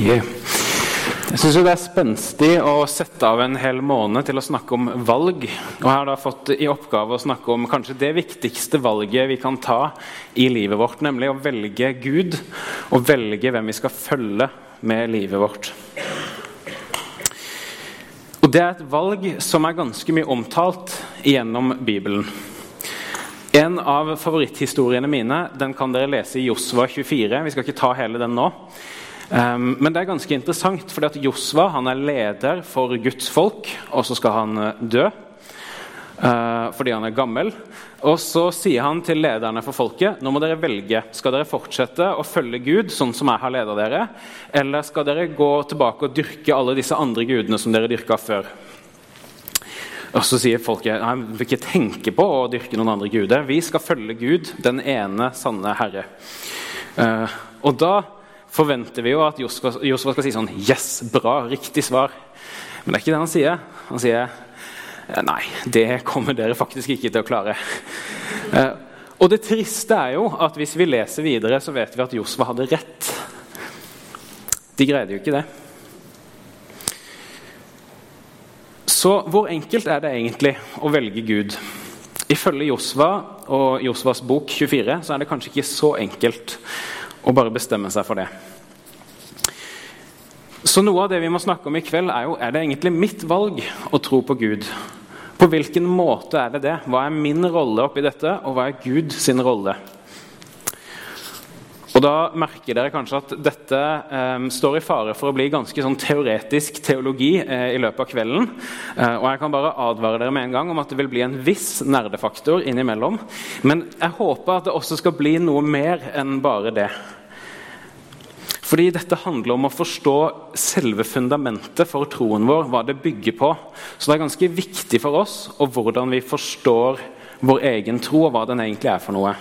Yeah. Jeg syns det er spenstig å sette av en hel måned til å snakke om valg. Og jeg har da fått i oppgave å snakke om kanskje det viktigste valget vi kan ta i livet vårt, nemlig å velge Gud og velge hvem vi skal følge med livet vårt. Og Det er et valg som er ganske mye omtalt gjennom Bibelen. En av favoritthistoriene mine den kan dere lese i Josva 24. Vi skal ikke ta hele den nå. Um, men det er ganske interessant, fordi at Josva er leder for Guds folk, og så skal han eh, dø uh, fordi han er gammel. Og så sier han til lederne for folket nå må dere velge. Skal dere fortsette å følge Gud, sånn som jeg har leda dere, eller skal dere gå tilbake og dyrke alle disse andre gudene som dere dyrka før? Og Så sier folket nei, vi vil ikke tenke på å dyrke noen andre guder. Vi skal følge Gud, den ene sanne Herre. Uh, og da forventer vi jo at Josfa skal si sånn Yes, bra, riktig svar. Men det er ikke det han sier. Han sier Nei, det kommer dere faktisk ikke til å klare. Eh, og det triste er jo at hvis vi leser videre, så vet vi at Josfa hadde rett. De greide jo ikke det. Så hvor enkelt er det egentlig å velge Gud? Ifølge Josva og Josvas bok 24 så er det kanskje ikke så enkelt å bare bestemme seg for det. Så noe av det vi må snakke om i kveld, er jo er det egentlig mitt valg å tro på Gud. På hvilken måte er det det? Hva er min rolle oppi dette, og hva er Gud sin rolle? Og Da merker dere kanskje at dette eh, står i fare for å bli ganske sånn teoretisk teologi eh, i løpet av kvelden. Eh, og jeg kan bare advare dere med en gang om at det vil bli en viss nerdefaktor innimellom. Men jeg håper at det også skal bli noe mer enn bare det. Fordi dette handler om å forstå selve fundamentet for troen vår, hva det bygger på. Så det er ganske viktig for oss og hvordan vi forstår vår egen tro, og hva den egentlig er for noe.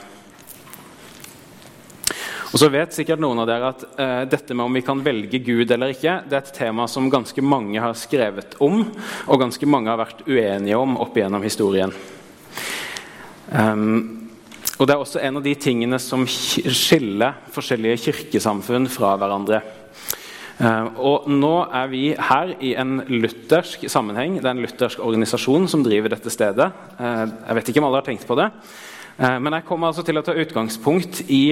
Og så vet sikkert noen av dere at eh, dette med om vi kan velge Gud eller ikke, det er et tema som ganske mange har skrevet om, og ganske mange har vært uenige om opp igjennom historien. Um, og Det er også en av de tingene som skiller forskjellige kirkesamfunn fra hverandre. Eh, og Nå er vi her i en luthersk sammenheng. Det er en luthersk organisasjon som driver dette stedet. Eh, jeg vet ikke om alle har tenkt på det. Eh, men jeg kommer altså til å ta utgangspunkt i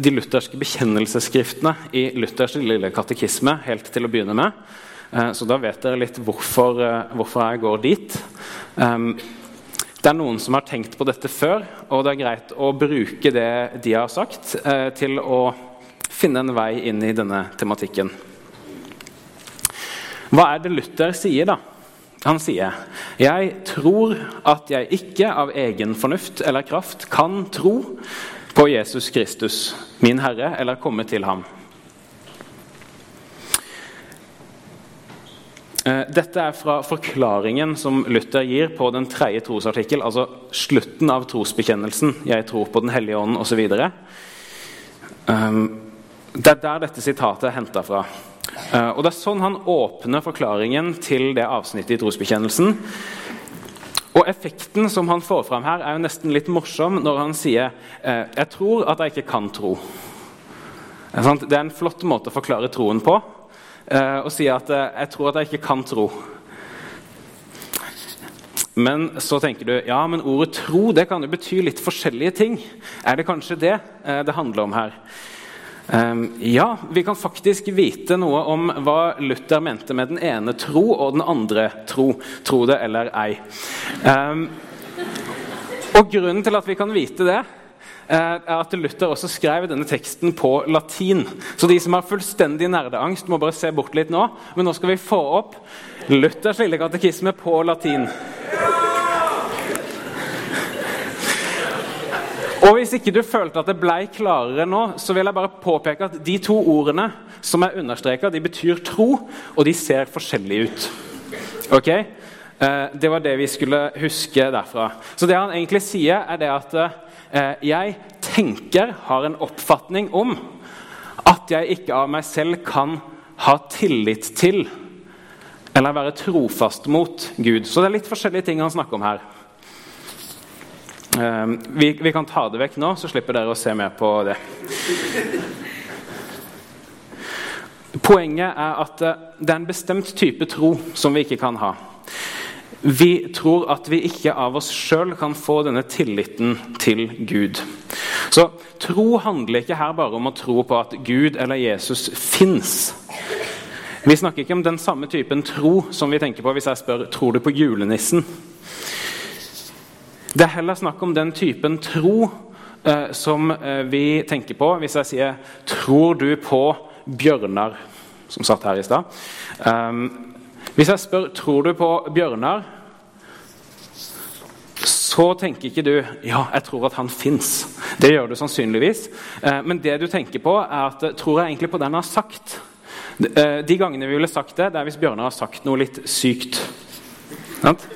de lutherske bekjennelsesskriftene i Luthers lille katekisme helt til å begynne med. Så da vet dere litt hvorfor, hvorfor jeg går dit. Det er noen som har tenkt på dette før, og det er greit å bruke det de har sagt, eh, til å finne en vei inn i denne tematikken. Hva er det Luther sier, da? Han sier jeg tror at jeg ikke av egen fornuft eller kraft kan tro på Jesus Kristus, min Herre, eller komme til ham. Dette er fra forklaringen som Luther gir på den tredje trosartikkel, altså slutten av trosbekjennelsen 'Jeg tror på Den hellige ånd' osv. Um, det er der dette sitatet er henta fra. Uh, og Det er sånn han åpner forklaringen til det avsnittet i trosbekjennelsen. Og Effekten som han får fram her, er jo nesten litt morsom når han sier uh, 'Jeg tror at jeg ikke kan tro'. Det er en flott måte å forklare troen på eh, og sier at eh, 'jeg tror at jeg ikke kan tro'. Men så tenker du ja, men ordet 'tro' det kan jo bety litt forskjellige ting. Er det kanskje det eh, det handler om her? Um, ja, vi kan faktisk vite noe om hva Luther mente med den ene tro og den andre tro. Tro det eller ei. Um, og Grunnen til at vi kan vite det, at Luther også skrev denne teksten på latin. Så de som har fullstendig nerdeangst, må bare se bort litt nå. Men nå skal vi få opp Luthers lille katekisme på latin. Og Hvis ikke du følte at det ble klarere nå, så vil jeg bare påpeke at de to ordene som er understreka, de betyr tro, og de ser forskjellige ut. Ok? Eh, det var det vi skulle huske derfra. Så det han egentlig sier, er det at eh, Eh, jeg tenker, har en oppfatning om, at jeg ikke av meg selv kan ha tillit til eller være trofast mot Gud. Så det er litt forskjellige ting han snakker om her. Eh, vi, vi kan ta det vekk nå, så slipper dere å se mer på det. Poenget er at eh, det er en bestemt type tro som vi ikke kan ha. Vi tror at vi ikke av oss sjøl kan få denne tilliten til Gud. Så tro handler ikke her bare om å tro på at Gud eller Jesus fins. Vi snakker ikke om den samme typen tro som vi tenker på hvis jeg spør tror du på julenissen. Det er heller snakk om den typen tro eh, som eh, vi tenker på hvis jeg sier 'Tror du på Bjørnar?' som satt her i stad. Um, hvis jeg spør 'Tror du på Bjørnar?' så tenker ikke du 'Ja, jeg tror at han fins'. Det gjør du sannsynligvis. Eh, men det du tenker på, er at 'Tror jeg egentlig på det han har sagt?' Eh, de gangene vi ville sagt det, det er hvis Bjørnar har sagt noe litt sykt. Sant?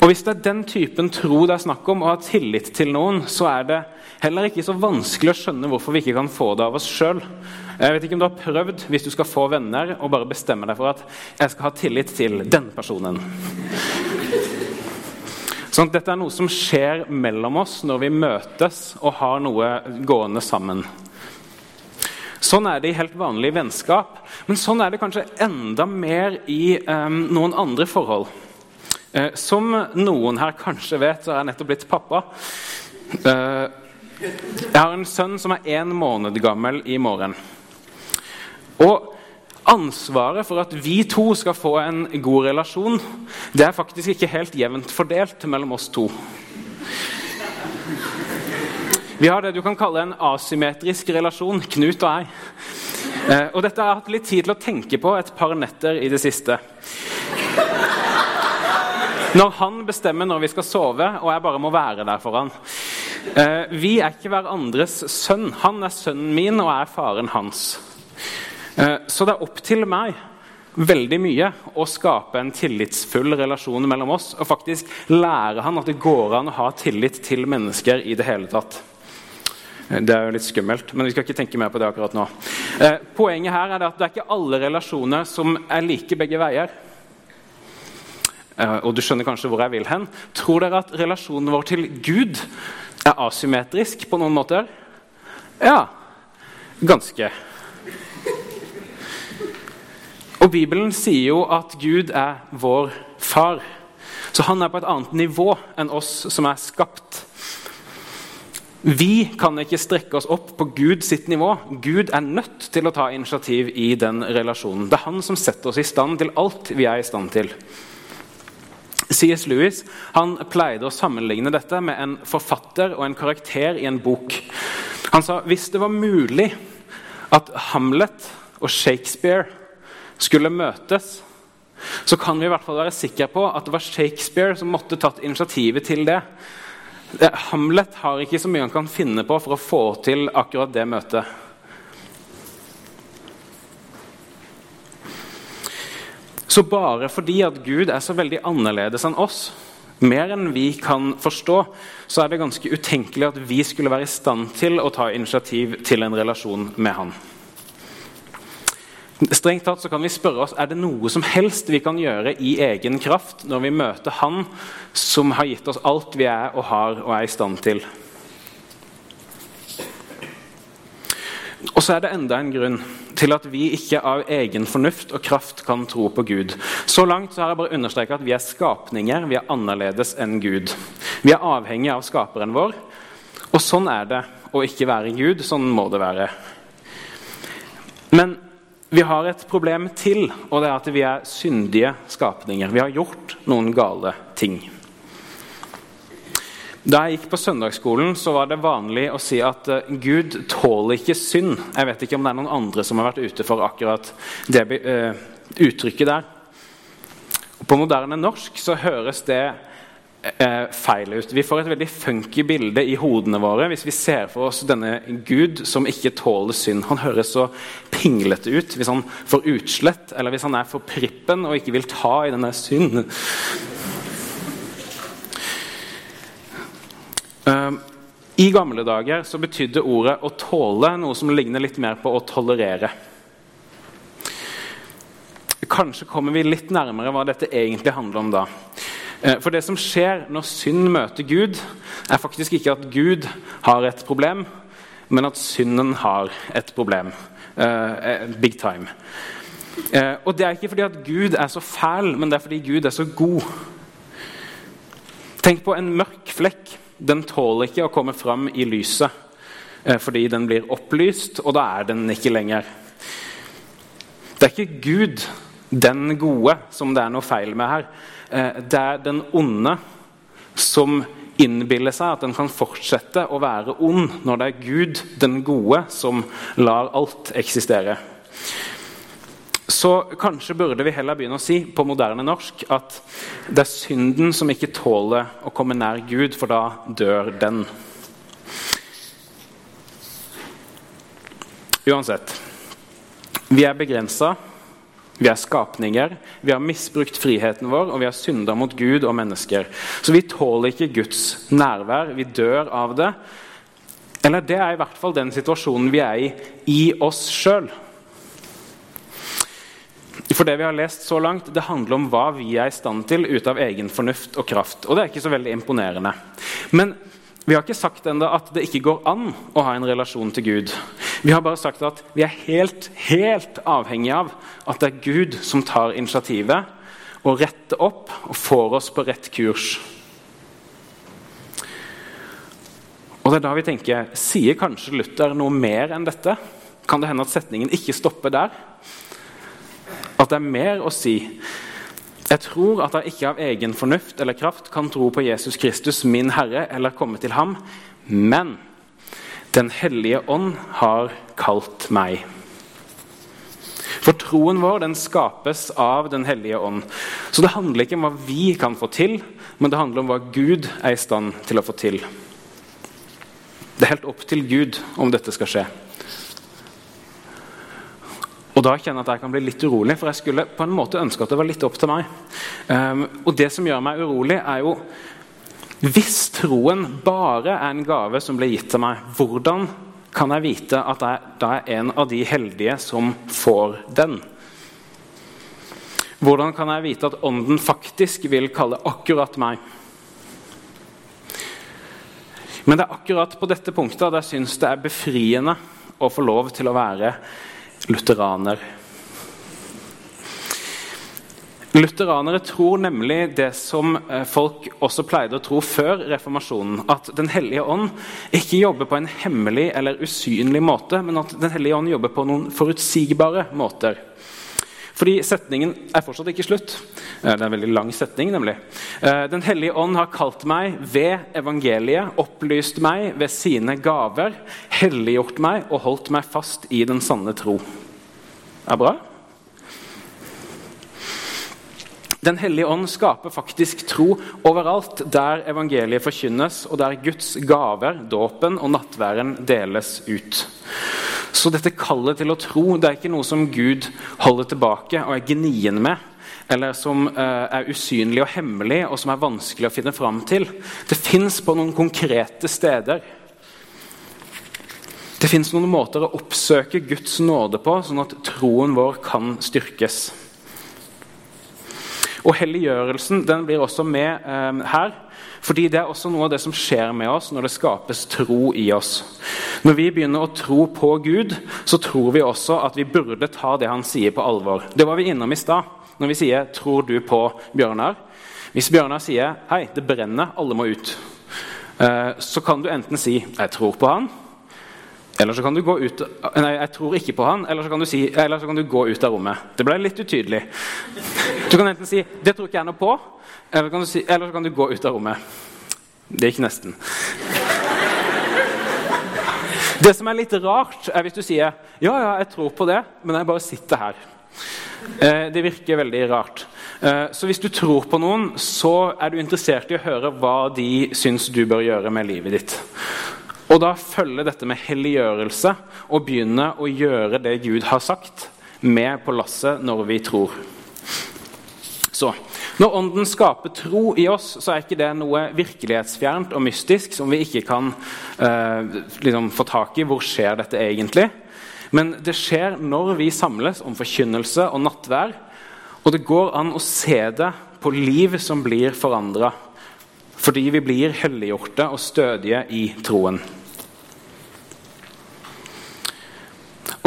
Og Hvis det er den typen tro det er snakk om, å ha tillit til noen, så er det heller ikke så vanskelig å skjønne hvorfor vi ikke kan få det av oss sjøl. Jeg vet ikke om du har prøvd hvis du skal få venner, og bare bestemme deg for at jeg skal ha tillit til den personen. Sånn, dette er noe som skjer mellom oss når vi møtes og har noe gående sammen. Sånn er det i helt vanlig vennskap, men sånn er det kanskje enda mer i um, noen andre forhold. Eh, som noen her kanskje vet, så har jeg nettopp blitt pappa. Eh, jeg har en sønn som er én måned gammel i morgen. Og ansvaret for at vi to skal få en god relasjon, det er faktisk ikke helt jevnt fordelt mellom oss to. Vi har det du kan kalle en asymmetrisk relasjon, Knut og jeg. Eh, og dette har jeg hatt litt tid til å tenke på et par netter i det siste. Når han bestemmer når vi skal sove, og jeg bare må være der for han. Eh, vi er ikke hverandres sønn. Han er sønnen min, og jeg er faren hans. Eh, så det er opp til meg veldig mye å skape en tillitsfull relasjon mellom oss. Og faktisk lære han at det går an å ha tillit til mennesker i det hele tatt. Eh, det er jo litt skummelt, men vi skal ikke tenke mer på det akkurat nå. poenget her er at det er ikke alle relasjoner som er like begge veier. Og du skjønner kanskje hvor jeg vil hen. Tror dere at relasjonen vår til Gud er asymmetrisk på noen måter? Ja, ganske. Og Bibelen sier jo at Gud er vår far. Så han er på et annet nivå enn oss som er skapt. Vi kan ikke strekke oss opp på Gud sitt nivå. Gud er nødt til å ta initiativ i den relasjonen. Det er han som setter oss i stand til alt vi er i stand til. C.S. Lewis han pleide å sammenligne dette med en forfatter og en karakter i en bok. Han sa hvis det var mulig at Hamlet og Shakespeare skulle møtes, så kan vi i hvert fall være sikre på at det var Shakespeare som måtte tatt initiativet til det. Hamlet har ikke så mye han kan finne på for å få til akkurat det møtet. Så bare fordi at Gud er så veldig annerledes enn oss, mer enn vi kan forstå, så er det ganske utenkelig at vi skulle være i stand til å ta initiativ til en relasjon med Han. Strengt tatt så kan vi spørre oss er det noe som helst vi kan gjøre i egen kraft når vi møter Han som har gitt oss alt vi er og har og er i stand til. Og så er det enda en grunn til at vi ikke av egen fornuft og kraft kan tro på Gud. Så langt så har jeg bare understreket at vi er skapninger, vi er annerledes enn Gud. Vi er avhengige av skaperen vår, og sånn er det å ikke være Gud. Sånn må det være. Men vi har et problem til, og det er at vi er syndige skapninger. Vi har gjort noen gale ting. Da jeg gikk på søndagsskolen, så var det vanlig å si at uh, Gud tåler ikke synd. Jeg vet ikke om det er noen andre som har vært ute for akkurat det uh, uttrykket der. På moderne norsk så høres det uh, feil ut. Vi får et veldig funky bilde i hodene våre hvis vi ser for oss denne Gud som ikke tåler synd. Han høres så pinglete ut hvis han får utslett, eller hvis han er for prippen og ikke vil ta i denne synd. I gamle dager så betydde ordet 'å tåle' noe som ligner litt mer på å tolerere. Kanskje kommer vi litt nærmere hva dette egentlig handler om da. Eh, for det som skjer når synd møter Gud, er faktisk ikke at Gud har et problem, men at synden har et problem. Uh, big time. Uh, og det er ikke fordi at Gud er så fæl, men det er fordi Gud er så god. Tenk på en mørk flekk. Den tåler ikke å komme fram i lyset uh, fordi den blir opplyst, og da er den ikke lenger. Det er ikke Gud, den gode, som det er noe feil med her. Eh, det er den onde som innbiller seg at den kan fortsette å være ond når det er Gud, den gode, som lar alt eksistere. Så kanskje burde vi heller begynne å si på moderne norsk at det er synden som ikke tåler å komme nær Gud, for da dør den. Uansett. Vi er begrensa, vi er skapninger, vi har misbrukt friheten vår, og vi har synda mot Gud og mennesker. Så vi tåler ikke Guds nærvær. Vi dør av det. Eller det er i hvert fall den situasjonen vi er i i oss sjøl. For det vi har lest så langt, det handler om hva vi er i stand til ut av egen fornuft og kraft. Og det er ikke så veldig imponerende. Men vi har ikke sagt enda at det ikke går an å ha en relasjon til Gud. Vi har bare sagt at vi er helt, helt avhengig av at det er Gud som tar initiativet og retter opp og får oss på rett kurs. Og det er da vi tenker Sier kanskje Luther noe mer enn dette? Kan det hende at setningen ikke stopper der? At det er mer å si jeg tror at jeg ikke av egen fornuft eller kraft kan tro på Jesus Kristus, min Herre, eller komme til ham, men Den hellige ånd har kalt meg. For troen vår den skapes av Den hellige ånd. Så det handler ikke om hva vi kan få til, men det handler om hva Gud er i stand til å få til. Det er helt opp til Gud om dette skal skje. Og da kjenner jeg at jeg kan bli litt urolig, for jeg skulle på en måte ønske at det var litt opp til meg. Um, og det som gjør meg urolig, er jo Hvis troen bare er en gave som blir gitt til meg, hvordan kan jeg vite at jeg da er en av de heldige som får den? Hvordan kan jeg vite at Ånden faktisk vil kalle akkurat meg? Men det er akkurat på dette punktet at jeg syns det er befriende å få lov til å være lutheraner. Lutheranere tror nemlig det som eh, folk også pleide å tro før reformasjonen. At Den hellige ånd ikke jobber på en hemmelig eller usynlig måte, men at Den hellige ånd jobber på noen forutsigbare måter. Fordi setningen er fortsatt ikke slutt. Eh, det er en veldig lang setning, nemlig. Eh, Den hellige ånd har kalt meg ved evangeliet, opplyst meg ved sine gaver, helliggjort meg og holdt meg fast i den sanne tro. Er bra? Den hellige ånd skaper faktisk tro overalt der evangeliet forkynnes, og der Guds gaver, dåpen og nattværen deles ut. Så dette kallet til å tro det er ikke noe som Gud holder tilbake og er gnien med, eller som uh, er usynlig og hemmelig og som er vanskelig å finne fram til. Det fins på noen konkrete steder. Det fins noen måter å oppsøke Guds nåde på, sånn at troen vår kan styrkes. Og Helliggjørelsen den blir også med eh, her. Fordi det er også noe av det som skjer med oss når det skapes tro i oss. Når vi begynner å tro på Gud, så tror vi også at vi burde ta det han sier, på alvor. Det var vi innom i stad når vi sier 'Tror du på Bjørnar?' Hvis Bjørnar sier 'Hei, det brenner, alle må ut', eh, så kan du enten si 'Jeg tror på han', eller så kan du gå ut Nei, jeg tror ikke på han. Eller så kan du, si, eller så kan du gå ut av rommet. Det ble litt utydelig. Du kan enten si 'Det tror ikke jeg noe på', eller, kan si, eller så kan du gå ut av rommet. Det gikk nesten. Det som er litt rart, er hvis du sier 'Ja, ja, jeg tror på det', men jeg bare sitter her. Eh, det virker veldig rart. Eh, så hvis du tror på noen, så er du interessert i å høre hva de syns du bør gjøre med livet ditt. Og da følger dette med helliggjørelse og begynne å gjøre det Gud har sagt, med på lasset når vi tror. Så, Når Ånden skaper tro i oss, så er ikke det noe virkelighetsfjernt og mystisk som vi ikke kan eh, liksom få tak i. Hvor skjer dette egentlig? Men det skjer når vi samles om forkynnelse og nattvær. Og det går an å se det på liv som blir forandra. Fordi vi blir helliggjorte og stødige i troen.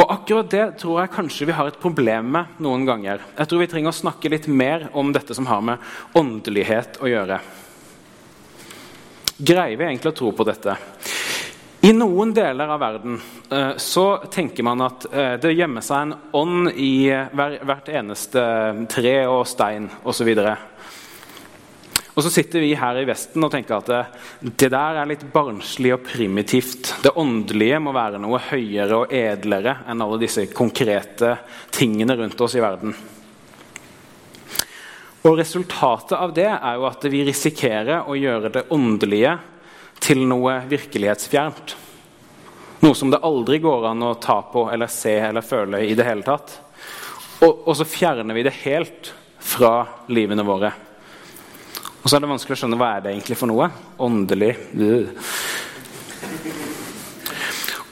Og akkurat det tror jeg kanskje vi har et problem med noen ganger. Jeg tror vi trenger å snakke litt mer om dette som har med åndelighet å gjøre. Greier vi egentlig å tro på dette? I noen deler av verden eh, så tenker man at eh, det gjemmer seg en ånd i hvert eneste tre og stein osv. Og så sitter vi her i Vesten og tenker at det, det der er litt barnslig og primitivt. Det åndelige må være noe høyere og edlere enn alle disse konkrete tingene rundt oss i verden. Og Resultatet av det er jo at vi risikerer å gjøre det åndelige til noe virkelighetsfjernt. Noe som det aldri går an å ta på eller se eller føle i det hele tatt. Og, og så fjerner vi det helt fra livene våre. Og så er det vanskelig å skjønne hva er det egentlig for noe. Åndelig.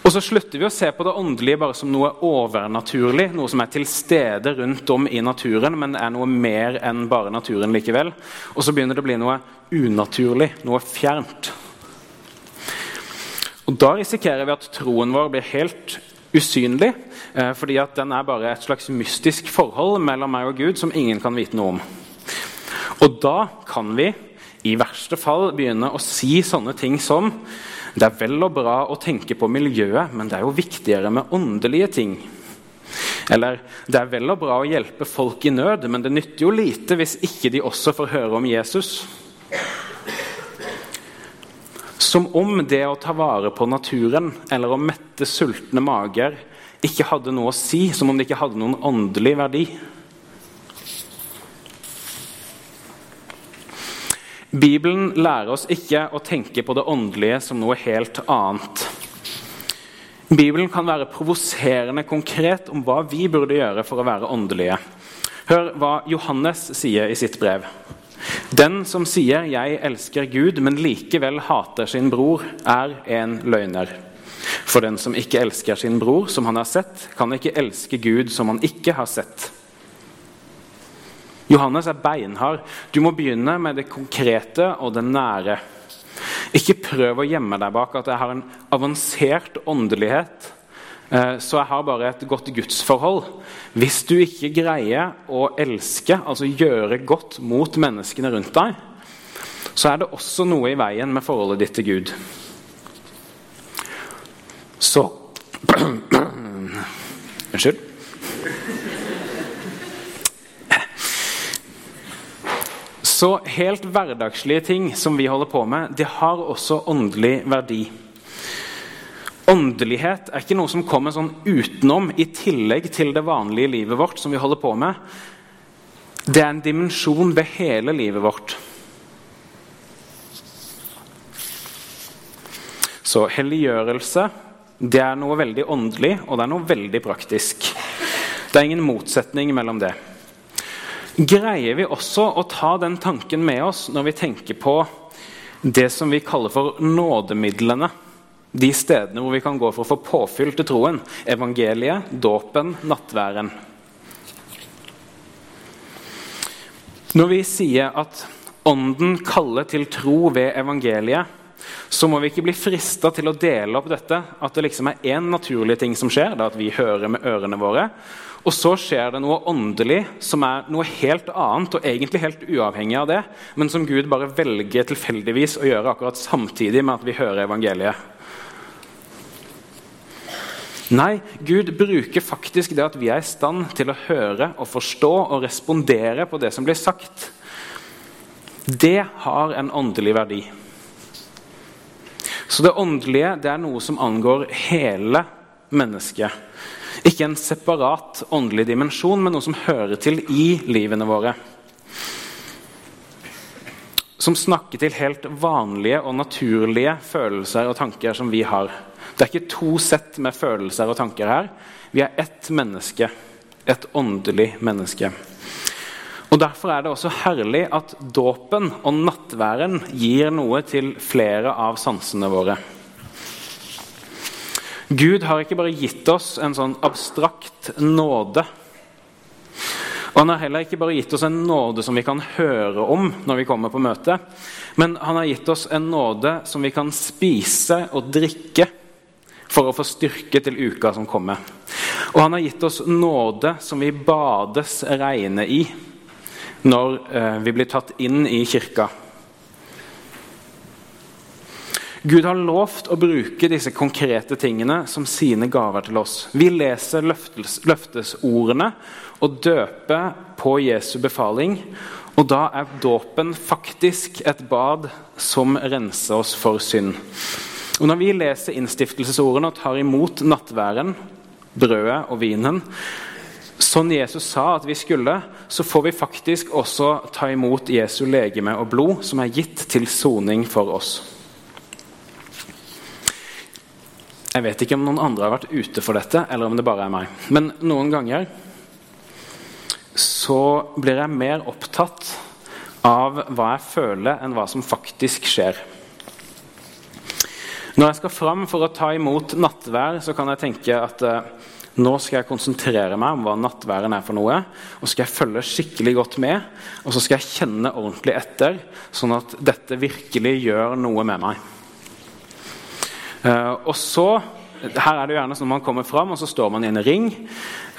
Og så slutter vi å se på det åndelige bare som noe overnaturlig, noe som er til stede rundt om i naturen, men er noe mer enn bare naturen likevel. Og så begynner det å bli noe unaturlig, noe fjernt. Og Da risikerer vi at troen vår blir helt usynlig, eh, fordi at den er bare et slags mystisk forhold mellom meg og Gud som ingen kan vite noe om. Og da kan vi i verste fall begynne å si sånne ting som det er vel og bra å tenke på miljøet, men det er jo viktigere med åndelige ting. Eller det er vel og bra å hjelpe folk i nød, men det nytter jo lite hvis ikke de også får høre om Jesus. Som om det å ta vare på naturen eller å mette sultne mager ikke hadde noe å si, som om det ikke hadde noen åndelig verdi. Bibelen lærer oss ikke å tenke på det åndelige som noe helt annet. Bibelen kan være provoserende konkret om hva vi burde gjøre for å være åndelige. Hør hva Johannes sier i sitt brev. Den som sier 'jeg elsker Gud', men likevel hater sin bror, er en løgner. For den som ikke elsker sin bror, som han har sett, kan ikke elske Gud, som han ikke har sett. Johannes er beinhard. Du må begynne med det konkrete og det nære. Ikke prøv å gjemme deg bak at jeg har en avansert åndelighet Eh, så jeg har bare et godt gudsforhold. Hvis du ikke greier å elske, altså gjøre godt mot menneskene rundt deg, så er det også noe i veien med forholdet ditt til Gud. Så Unnskyld. Så helt hverdagslige ting som vi holder på med, det har også åndelig verdi. Åndelighet er ikke noe som kommer sånn utenom i tillegg til det vanlige livet vårt. som vi holder på med. Det er en dimensjon ved hele livet vårt. Så helliggjørelse det er noe veldig åndelig, og det er noe veldig praktisk. Det er ingen motsetning mellom det. Greier vi også å ta den tanken med oss når vi tenker på det som vi kaller for nådemidlene? De stedene hvor vi kan gå for å få påfyll til troen. Evangeliet, dåpen, nattværen. Når vi sier at Ånden kaller til tro ved evangeliet, så må vi ikke bli frista til å dele opp dette. At det liksom er én naturlig ting som skjer, da at vi hører med ørene våre. Og så skjer det noe åndelig som er noe helt annet og egentlig helt uavhengig av det, men som Gud bare velger tilfeldigvis å gjøre akkurat samtidig med at vi hører evangeliet. Nei, Gud bruker faktisk det at vi er i stand til å høre og forstå og respondere på det som blir sagt. Det har en åndelig verdi. Så det åndelige det er noe som angår hele mennesket. Ikke en separat åndelig dimensjon, men noe som hører til i livene våre. Som snakker til helt vanlige og naturlige følelser og tanker som vi har. Det er ikke to sett med følelser og tanker her. Vi er ett menneske. Et åndelig menneske. Og Derfor er det også herlig at dåpen og nattværen gir noe til flere av sansene våre. Gud har ikke bare gitt oss en sånn abstrakt nåde. Og Han har heller ikke bare gitt oss en nåde som vi kan høre om når vi kommer på møte, men han har gitt oss en nåde som vi kan spise og drikke for å få styrke til uka som kommer. Og han har gitt oss nåde som vi bades reine i når eh, vi blir tatt inn i kirka. Gud har lovt å bruke disse konkrete tingene som sine gaver til oss. Vi leser løftes, løftesordene og døper på Jesu befaling. Og da er dåpen faktisk et bad som renser oss for synd. Og Når vi leser innstiftelsesordene og tar imot nattværen, brødet og vinen, sånn Jesus sa at vi skulle, så får vi faktisk også ta imot Jesu legeme og blod, som er gitt til soning for oss. Jeg vet ikke om noen andre har vært ute for dette, eller om det bare er meg. Men noen ganger så blir jeg mer opptatt av hva jeg føler, enn hva som faktisk skjer. Når jeg skal fram for å ta imot nattvær, så kan jeg tenke at eh, nå skal jeg konsentrere meg om hva nattværen er for noe. Og skal jeg følge skikkelig godt med, og så skal jeg kjenne ordentlig etter, sånn at dette virkelig gjør noe med meg. Uh, og så her er det jo gjerne sånn Man kommer fram, og så står man i en ring.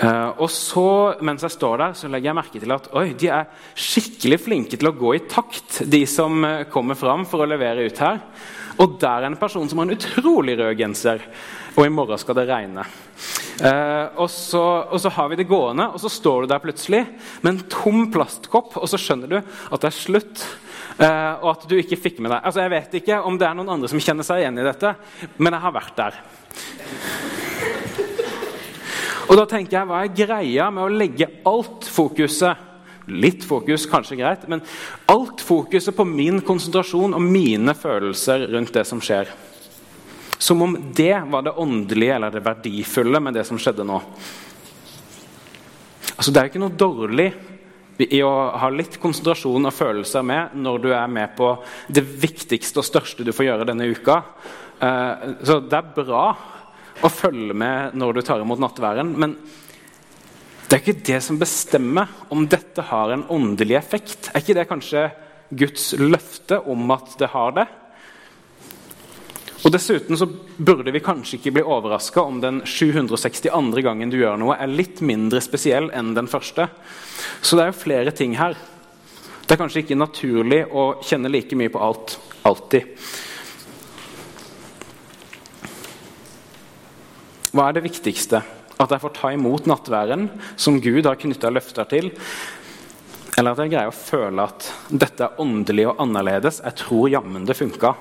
Uh, og så, mens jeg står der, så legger jeg merke til at oi, de er skikkelig flinke til å gå i takt, de som uh, kommer fram for å levere ut her. Og der er en person som har en utrolig rød genser. Og i morgen skal det regne. Og, så, og, så, har vi det gående, og så står du der plutselig med en tom plastkopp, og så skjønner du at det er slutt. Uh, og at du ikke fikk med deg Altså Jeg vet ikke om det er noen andre som kjenner seg igjen i dette, men jeg har vært der. Og da tenker jeg, Hva er greia med å legge alt fokuset Litt fokus, kanskje greit, men alt fokuset på min konsentrasjon og mine følelser rundt det som skjer? Som om det var det åndelige eller det verdifulle med det som skjedde nå. Altså, Det er jo ikke noe dårlig i å ha litt konsentrasjon og følelser med når du er med på det viktigste og største du får gjøre denne uka. Eh, så det er bra å følge med når du tar imot nattværen, men det er ikke det som bestemmer om dette har en åndelig effekt. Er ikke det kanskje Guds løfte om at det har det? Og Dessuten så burde vi kanskje ikke bli overraska om den 762. gangen du gjør noe, er litt mindre spesiell enn den første. Så det er jo flere ting her. Det er kanskje ikke naturlig å kjenne like mye på alt alltid. Hva er det viktigste? At jeg får ta imot nattværen, som Gud har knytta løfter til? Eller at jeg greier å føle at dette er åndelig og annerledes? Jeg tror jammen det funka.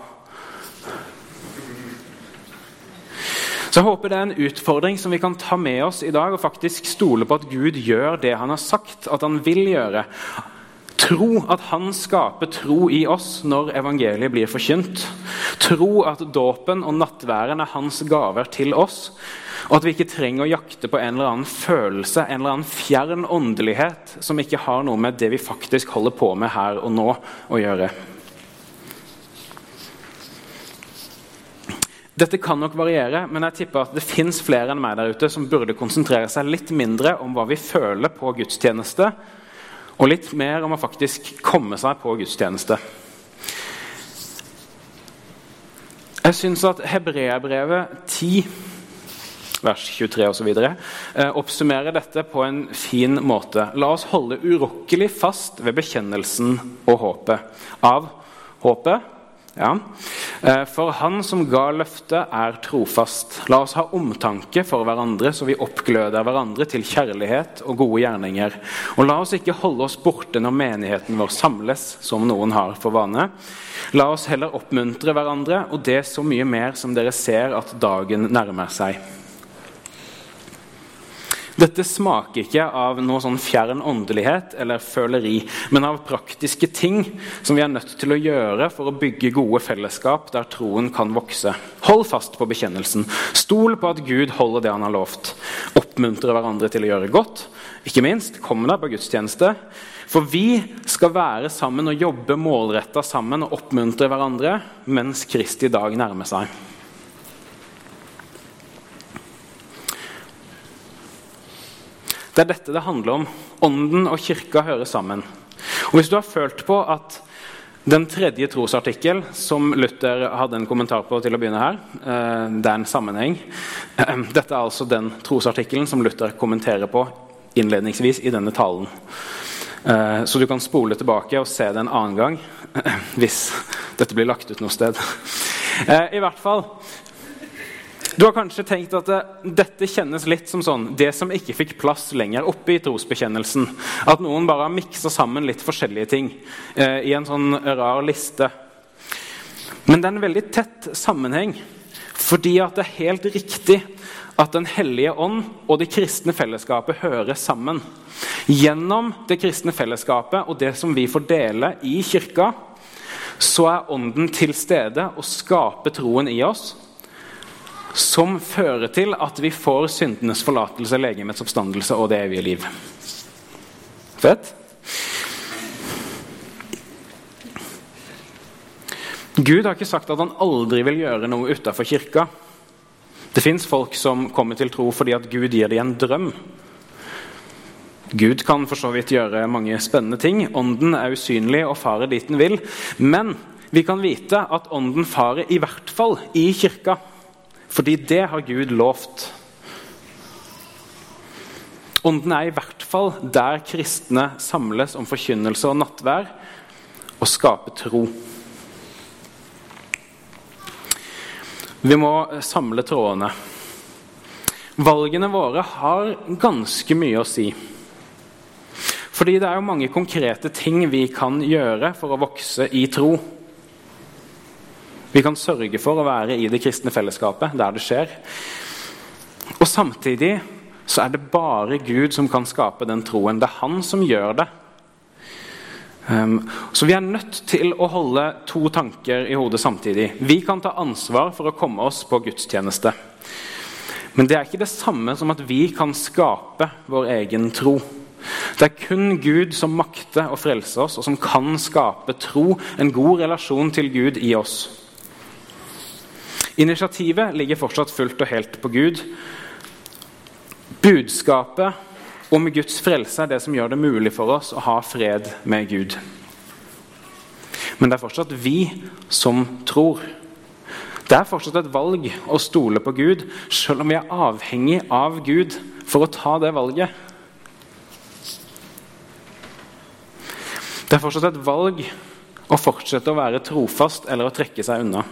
Så jeg håper det er en utfordring som vi kan ta med oss i dag og faktisk stole på at Gud gjør det han har sagt at han vil gjøre. Tro at han skaper tro i oss når evangeliet blir forkynt. Tro at dåpen og nattværen er hans gaver til oss. Og at vi ikke trenger å jakte på en eller annen følelse, en eller annen fjern åndelighet som ikke har noe med det vi faktisk holder på med her og nå å gjøre. Dette kan nok variere, men jeg tipper at det fins flere enn meg der ute som burde konsentrere seg litt mindre om hva vi føler på gudstjeneste, og litt mer om å faktisk komme seg på gudstjeneste. Jeg syns at Hebreabrevet 10, vers 23 osv. Eh, oppsummerer dette på en fin måte. La oss holde urokkelig fast ved bekjennelsen og håpet. Av håpet ja. Eh, for Han som ga løftet, er trofast. La oss ha omtanke for hverandre, så vi oppgløder hverandre til kjærlighet og gode gjerninger. Og la oss ikke holde oss borte når menigheten vår samles, som noen har for vane. La oss heller oppmuntre hverandre, og det så mye mer som dere ser at dagen nærmer seg. Dette smaker ikke av noe sånn fjern åndelighet eller føleri, men av praktiske ting som vi er nødt til å gjøre for å bygge gode fellesskap der troen kan vokse. Hold fast på bekjennelsen. Stol på at Gud holder det han har lovt. Oppmuntre hverandre til å gjøre godt. Ikke minst, kom deg på gudstjeneste. For vi skal være sammen og jobbe målretta sammen og oppmuntre hverandre mens Kristi dag nærmer seg. Det er dette det handler om. Ånden og kirka hører sammen. Og Hvis du har følt på at den tredje trosartikkel, som Luther hadde en kommentar på til å begynne her, eh, det er en sammenheng. Eh, dette er altså den trosartikkelen som Luther kommenterer på innledningsvis i denne talen. Eh, så du kan spole tilbake og se det en annen gang hvis dette blir lagt ut noe sted. I hvert fall du har kanskje tenkt at det, dette kjennes litt som sånn, det som ikke fikk plass lenger oppe i trosbekjennelsen. At noen bare har miksa sammen litt forskjellige ting eh, i en sånn rar liste. Men det er en veldig tett sammenheng, fordi at det er helt riktig at Den hellige ånd og det kristne fellesskapet hører sammen. Gjennom det kristne fellesskapet og det som vi får dele i kirka, så er Ånden til stede og skaper troen i oss som fører til at vi får syndenes forlatelse, legemets oppstandelse og det evige liv. Fett? Gud har ikke sagt at han aldri vil gjøre noe utafor kirka. Det fins folk som kommer til tro fordi at Gud gir dem en drøm. Gud kan for så vidt gjøre mange spennende ting. Ånden er usynlig og farer dit den vil. Men vi kan vite at ånden farer i hvert fall i kirka. Fordi det har Gud lovt. Ånden er i hvert fall der kristne samles om forkynnelse og nattvær og skaper tro. Vi må samle trådene. Valgene våre har ganske mye å si. Fordi det er jo mange konkrete ting vi kan gjøre for å vokse i tro. Vi kan sørge for å være i det kristne fellesskapet der det skjer. Og samtidig så er det bare Gud som kan skape den troen. Det er han som gjør det. Um, så vi er nødt til å holde to tanker i hodet samtidig. Vi kan ta ansvar for å komme oss på gudstjeneste. Men det er ikke det samme som at vi kan skape vår egen tro. Det er kun Gud som makter å frelse oss, og som kan skape tro, en god relasjon til Gud i oss. Initiativet ligger fortsatt fullt og helt på Gud. Budskapet om Guds frelse er det som gjør det mulig for oss å ha fred med Gud. Men det er fortsatt vi som tror. Det er fortsatt et valg å stole på Gud, selv om vi er avhengig av Gud for å ta det valget. Det er fortsatt et valg å fortsette å være trofast eller å trekke seg unna.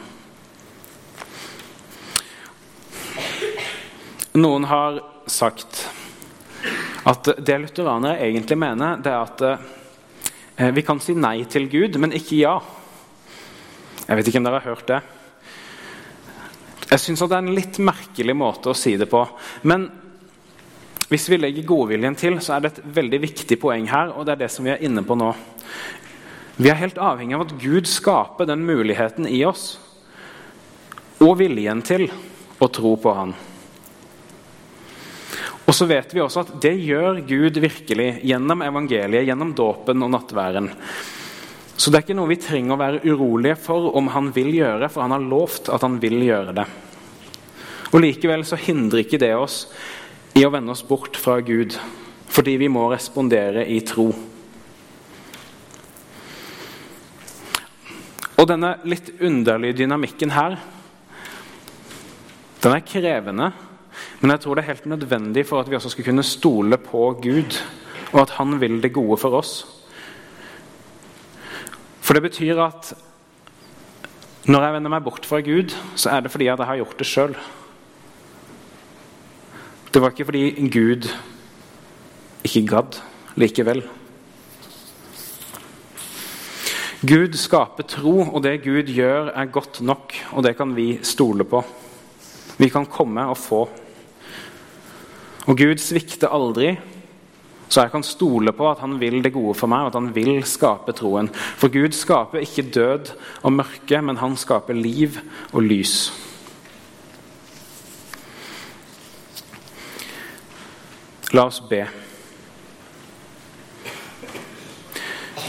Noen har sagt at det lutheranere egentlig mener, det er at eh, vi kan si nei til Gud, men ikke ja. Jeg vet ikke om dere har hørt det. Jeg syns det er en litt merkelig måte å si det på. Men hvis vi legger godviljen til, så er det et veldig viktig poeng her, og det er det som vi er inne på nå. Vi er helt avhengig av at Gud skaper den muligheten i oss, og viljen til å tro på Han. Og så vet vi også at det gjør Gud virkelig gjennom evangeliet, gjennom dåpen og nattværen. Så det er ikke noe vi trenger å være urolige for om han vil gjøre, for han har lovt at han vil gjøre det. Og Likevel så hindrer ikke det oss i å vende oss bort fra Gud, fordi vi må respondere i tro. Og denne litt underlige dynamikken her, den er krevende. Men jeg tror det er helt nødvendig for at vi også skal kunne stole på Gud, og at Han vil det gode for oss. For det betyr at når jeg vender meg bort fra Gud, så er det fordi at jeg har gjort det sjøl. Det var ikke fordi Gud ikke gadd likevel. Gud skaper tro, og det Gud gjør, er godt nok, og det kan vi stole på. Vi kan komme og få. Og Gud svikter aldri, så jeg kan stole på at han vil det gode for meg, og at han vil skape troen. For Gud skaper ikke død og mørke, men han skaper liv og lys. La oss be.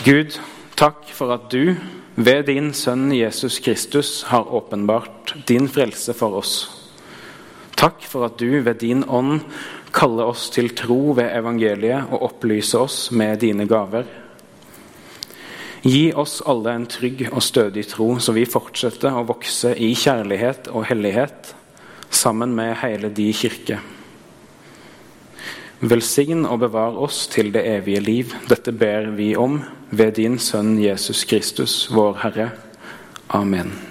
Gud, takk for at du ved din sønn Jesus Kristus har åpenbart din frelse for oss. Takk for at du ved din ånd kalle oss til tro ved evangeliet og opplyse oss med dine gaver. Gi oss alle en trygg og stødig tro, så vi fortsetter å vokse i kjærlighet og hellighet sammen med hele de kirke. Velsign og bevar oss til det evige liv. Dette ber vi om ved din Sønn Jesus Kristus, vår Herre. Amen.